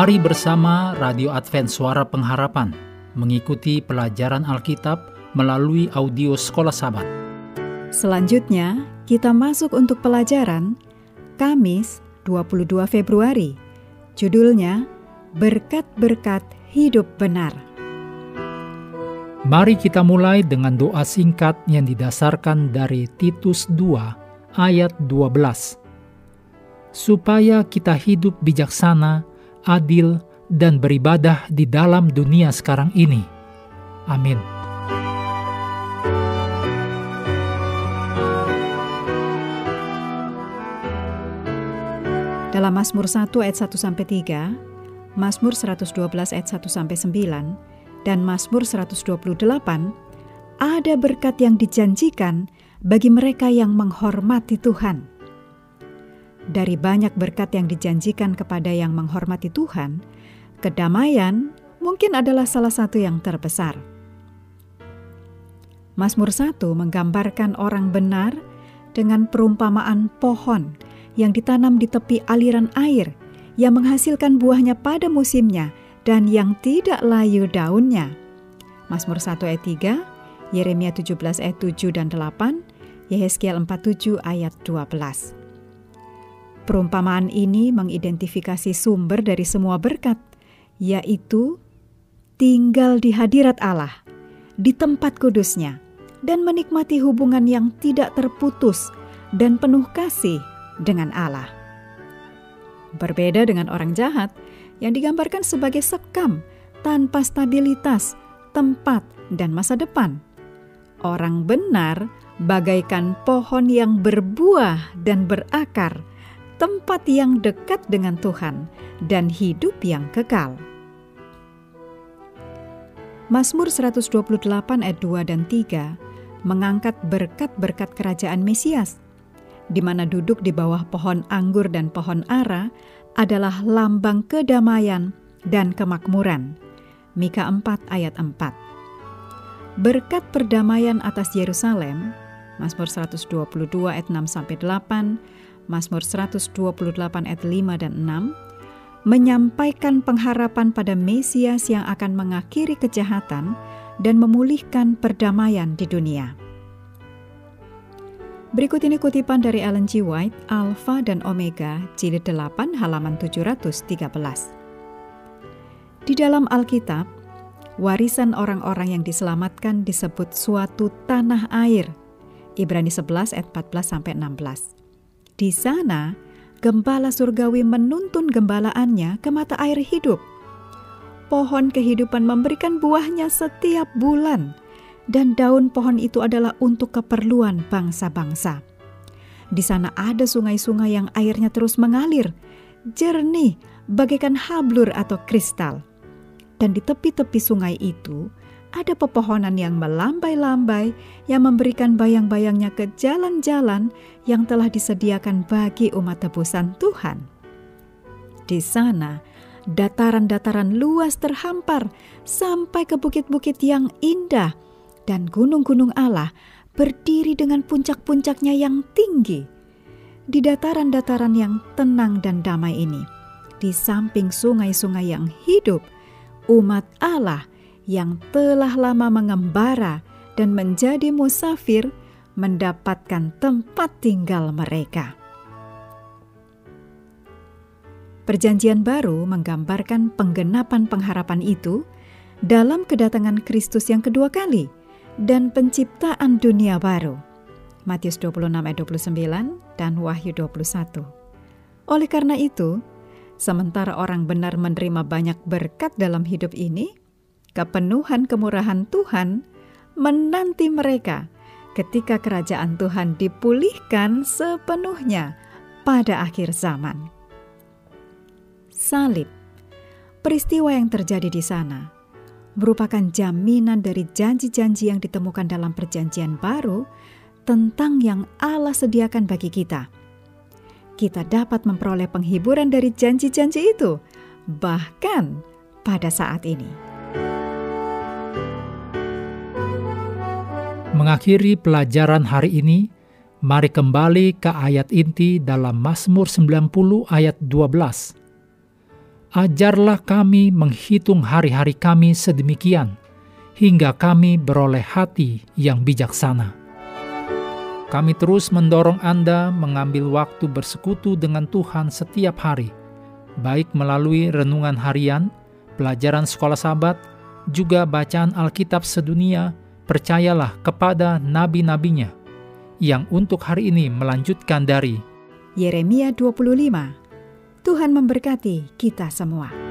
Mari bersama Radio Advent Suara Pengharapan mengikuti pelajaran Alkitab melalui audio Sekolah Sabat. Selanjutnya, kita masuk untuk pelajaran Kamis 22 Februari. Judulnya Berkat-berkat Hidup Benar. Mari kita mulai dengan doa singkat yang didasarkan dari Titus 2 ayat 12. Supaya kita hidup bijaksana, adil, dan beribadah di dalam dunia sekarang ini. Amin. Dalam Mazmur 1 ayat 1 sampai 3, Mazmur 112 ayat 1 sampai 9, dan Mazmur 128 ada berkat yang dijanjikan bagi mereka yang menghormati Tuhan. Dari banyak berkat yang dijanjikan kepada yang menghormati Tuhan, kedamaian mungkin adalah salah satu yang terbesar. Mazmur 1 menggambarkan orang benar dengan perumpamaan pohon yang ditanam di tepi aliran air yang menghasilkan buahnya pada musimnya dan yang tidak layu daunnya. Mazmur 1 ayat 3, Yeremia 17 ayat 7 dan 8, Yehezkiel 47 ayat 12. Perumpamaan ini mengidentifikasi sumber dari semua berkat, yaitu tinggal di hadirat Allah, di tempat kudusnya, dan menikmati hubungan yang tidak terputus dan penuh kasih dengan Allah. Berbeda dengan orang jahat yang digambarkan sebagai sekam tanpa stabilitas, tempat, dan masa depan. Orang benar bagaikan pohon yang berbuah dan berakar tempat yang dekat dengan Tuhan, dan hidup yang kekal. Mazmur 128 ayat 2 dan 3 mengangkat berkat-berkat kerajaan Mesias, di mana duduk di bawah pohon anggur dan pohon ara adalah lambang kedamaian dan kemakmuran. Mika 4 ayat 4. Berkat perdamaian atas Yerusalem, Mazmur 122 ayat 6 sampai 8 Mazmur 128 ayat 5 dan 6 menyampaikan pengharapan pada Mesias yang akan mengakhiri kejahatan dan memulihkan perdamaian di dunia. Berikut ini kutipan dari Ellen G. White, Alpha dan Omega, jilid 8 halaman 713. Di dalam Alkitab, warisan orang-orang yang diselamatkan disebut suatu tanah air. Ibrani 11 ayat 14 sampai 16. Di sana, gembala surgawi menuntun gembalaannya ke mata air hidup. Pohon kehidupan memberikan buahnya setiap bulan, dan daun pohon itu adalah untuk keperluan bangsa-bangsa. Di sana ada sungai-sungai yang airnya terus mengalir, jernih bagaikan hablur atau kristal. Dan di tepi-tepi sungai itu ada pepohonan yang melambai-lambai yang memberikan bayang-bayangnya ke jalan-jalan yang telah disediakan bagi umat tebusan Tuhan. Di sana, dataran-dataran luas terhampar sampai ke bukit-bukit yang indah dan gunung-gunung Allah berdiri dengan puncak-puncaknya yang tinggi. Di dataran-dataran yang tenang dan damai ini, di samping sungai-sungai yang hidup, umat Allah yang telah lama mengembara dan menjadi musafir mendapatkan tempat tinggal mereka. Perjanjian baru menggambarkan penggenapan pengharapan itu dalam kedatangan Kristus yang kedua kali dan penciptaan dunia baru. Matius 26 ayat 29 dan Wahyu 21. Oleh karena itu, sementara orang benar menerima banyak berkat dalam hidup ini, kepenuhan kemurahan Tuhan menanti mereka ketika kerajaan Tuhan dipulihkan sepenuhnya pada akhir zaman. Salib, peristiwa yang terjadi di sana, merupakan jaminan dari janji-janji yang ditemukan dalam Perjanjian Baru tentang yang Allah sediakan bagi kita. Kita dapat memperoleh penghiburan dari janji-janji itu, bahkan pada saat ini. Mengakhiri pelajaran hari ini, mari kembali ke ayat inti dalam Mazmur 90 ayat 12. Ajarlah kami menghitung hari-hari kami sedemikian, hingga kami beroleh hati yang bijaksana. Kami terus mendorong Anda mengambil waktu bersekutu dengan Tuhan setiap hari, baik melalui renungan harian, pelajaran sekolah sahabat, juga bacaan Alkitab sedunia, percayalah kepada nabi-nabinya, yang untuk hari ini melanjutkan dari Yeremia 25 Tuhan memberkati kita semua.